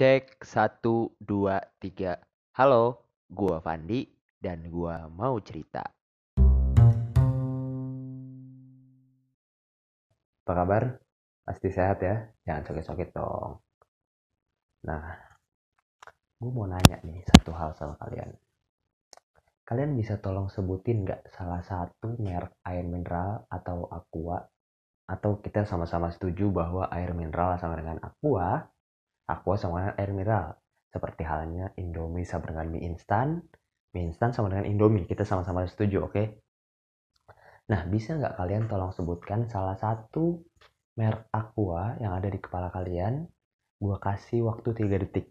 Cek satu dua tiga. Halo, gua Fandi dan gua mau cerita. Apa kabar? Pasti sehat ya? Jangan sakit-sakit dong. Nah, gue mau nanya nih satu hal sama kalian. Kalian bisa tolong sebutin nggak salah satu merek air mineral atau aqua? Atau kita sama-sama setuju bahwa air mineral sama dengan aqua, aqua sama dengan air mineral. Seperti halnya Indomie sama dengan mie instan, mie instan sama dengan Indomie. Kita sama-sama setuju, oke? Okay? Nah, bisa nggak kalian tolong sebutkan salah satu merek aqua yang ada di kepala kalian? Gua kasih waktu 3 detik.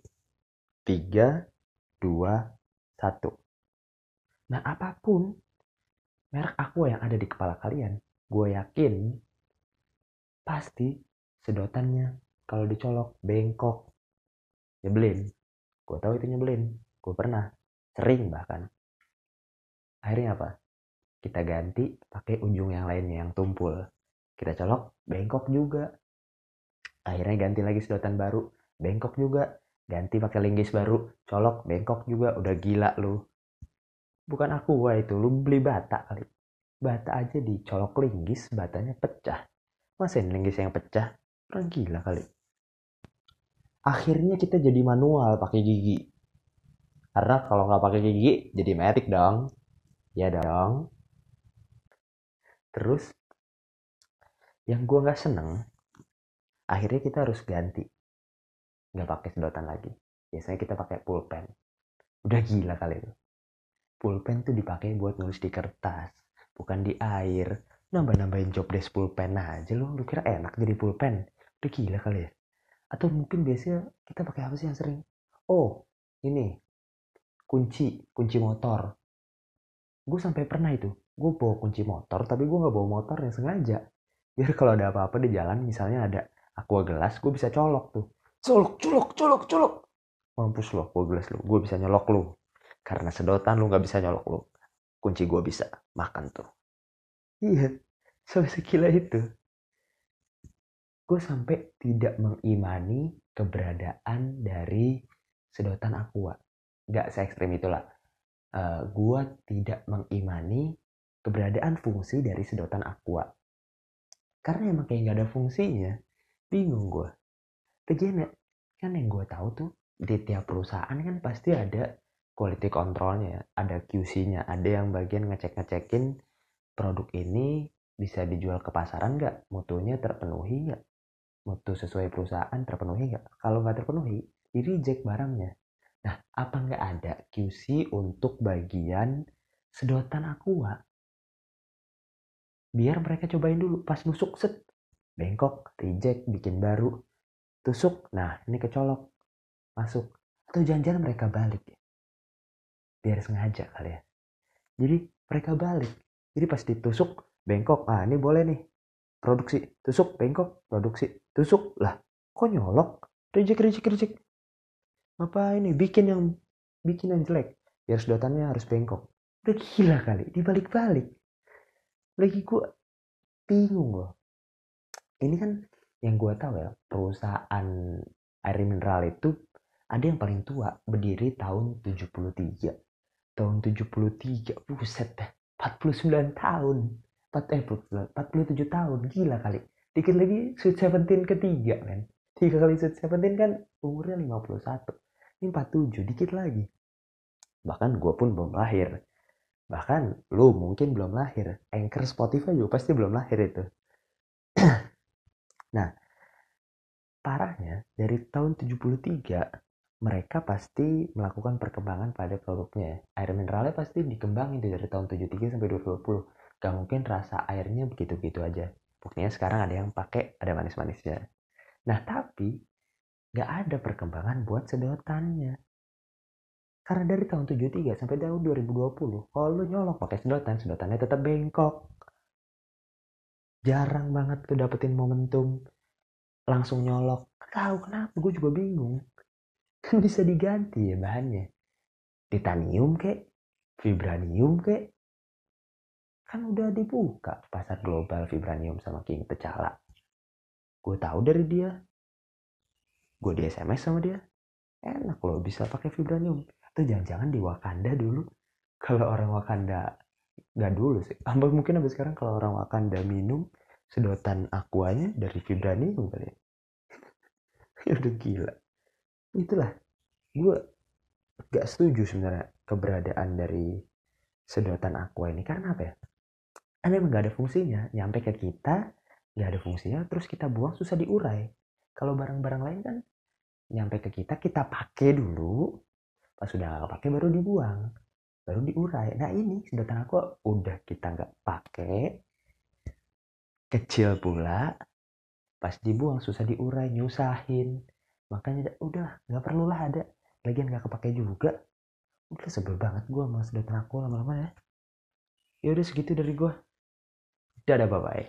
3, 2, 1. Nah, apa pun merek aqua yang ada di kepala kalian, gue yakin pasti sedotannya kalau dicolok bengkok. Nyebelin. Gue tahu itu nyebelin. Gue pernah. Sering bahkan. Akhirnya apa? Kita ganti pakai ujung yang lainnya yang tumpul. Kita colok bengkok juga. Akhirnya ganti lagi sedotan baru. Bengkok juga. Ganti pakai linggis baru. Colok bengkok juga. Udah gila lu bukan aku wah itu lu beli bata kali bata aja dicolok linggis batanya pecah masa ini linggis yang pecah orang gila kali akhirnya kita jadi manual pakai gigi. Karena kalau nggak pakai gigi jadi metik dong. Ya dong. Terus yang gue nggak seneng akhirnya kita harus ganti. Nggak pakai sedotan lagi. Biasanya kita pakai pulpen. Udah gila kali itu. Pulpen tuh dipakai buat nulis di kertas bukan di air. Nambah-nambahin job desk pulpen aja lo lu kira enak jadi pulpen? Udah gila kali ya atau mungkin biasanya kita pakai apa sih yang sering? Oh ini. Kunci kunci motor. Gue sampai pernah itu. Gue bawa kunci motor tapi gue nggak bawa motor yang sengaja. Biar kalau ada apa-apa di jalan misalnya ada aqua gelas gue bisa colok tuh. Colok colok colok colok. Mampus lo aqua gelas lo gue bisa nyolok lo karena sedotan lu nggak bisa nyolok lu. Kunci gue bisa makan tuh. Iya. Sampai sekila itu gue sampai tidak mengimani keberadaan dari sedotan aqua. Nggak se ekstrim itulah uh, eh, gue tidak mengimani keberadaan fungsi dari sedotan aqua. Karena emang kayak nggak ada fungsinya bingung gue kejadian kan yang gue tahu tuh di tiap perusahaan kan pasti ada quality controlnya ada QC-nya ada yang bagian ngecek-ngecekin produk ini bisa dijual ke pasaran nggak? Mutunya terpenuhi nggak mutu sesuai perusahaan terpenuhi nggak? Kalau nggak terpenuhi di reject barangnya. Nah apa nggak ada QC untuk bagian sedotan aqua? Biar mereka cobain dulu. Pas nusuk set. Bengkok reject bikin baru. Tusuk. Nah ini kecolok. Masuk. Atau jangan-jangan mereka balik. Ya biar sengaja kali ya. Jadi mereka balik. Jadi pas ditusuk bengkok. Ah ini boleh nih. Produksi. Tusuk bengkok. Produksi tusuk lah kok nyolok? Reject reject reject apa ini bikin yang bikin yang jelek. Biar sedotannya harus bengkok. Udah gila kali dibalik-balik. Lagi gua bingung loh ini kan yang gua tahu ya perusahaan air mineral itu ada yang paling tua berdiri tahun 73 tahun 73 buset dah 49 tahun. 4, eh 47 tahun gila kali dikit lagi Sweet Seventeen ketiga men tiga kali Sweet Seventeen kan umurnya 51 ini 47 dikit lagi bahkan gue pun belum lahir bahkan lu mungkin belum lahir Anchor Spotify juga pasti belum lahir itu nah parahnya dari tahun 73 mereka pasti melakukan perkembangan pada produknya. Air mineralnya pasti dikembangin dari tahun 73 sampai 2020. Gak mungkin rasa airnya begitu-begitu aja. Buktinya sekarang ada yang pakai ada manis-manisnya. Nah tapi gak ada perkembangan buat sedotannya. Karena dari tahun 73 sampai tahun 2020, kalau lu nyolok pakai sedotan, sedotannya tetap bengkok. Jarang banget tuh dapetin momentum langsung nyolok. Tahu kenapa? Gue juga bingung bisa diganti ya bahannya titanium kek vibranium kek kan udah dibuka pasar global vibranium sama king pecala gue tahu dari dia. Gue di sms sama dia. Enak loh bisa pakai vibranium. Atau jangan-jangan di Wakanda dulu. Kalau orang Wakanda nggak dulu sih. Ambil mungkin sampai sekarang kalau orang Wakanda minum sedotan aquanya dari vibranium kali ya? Ya udah gila. Itulah. Gue gak setuju sebenarnya keberadaan dari sedotan aqua ini. Karena apa ya kan emang gak ada fungsinya. Nyampe ke kita gak ada fungsinya terus kita buang susah diurai. Kalau barang-barang lain kan nyampe ke kita kita pakai dulu. Pas sudah gak pakai baru dibuang baru diurai. Nah ini sedotan aqua udah kita nggak pakai kecil pula pas dibuang susah diurai nyusahin. Makanya udah nggak perlulah ada. Lagian nggak kepake juga. Udah sebel banget gue sama sedotan aku lama-lama ya. Ya udah segitu dari gue ત્યારે ભવાય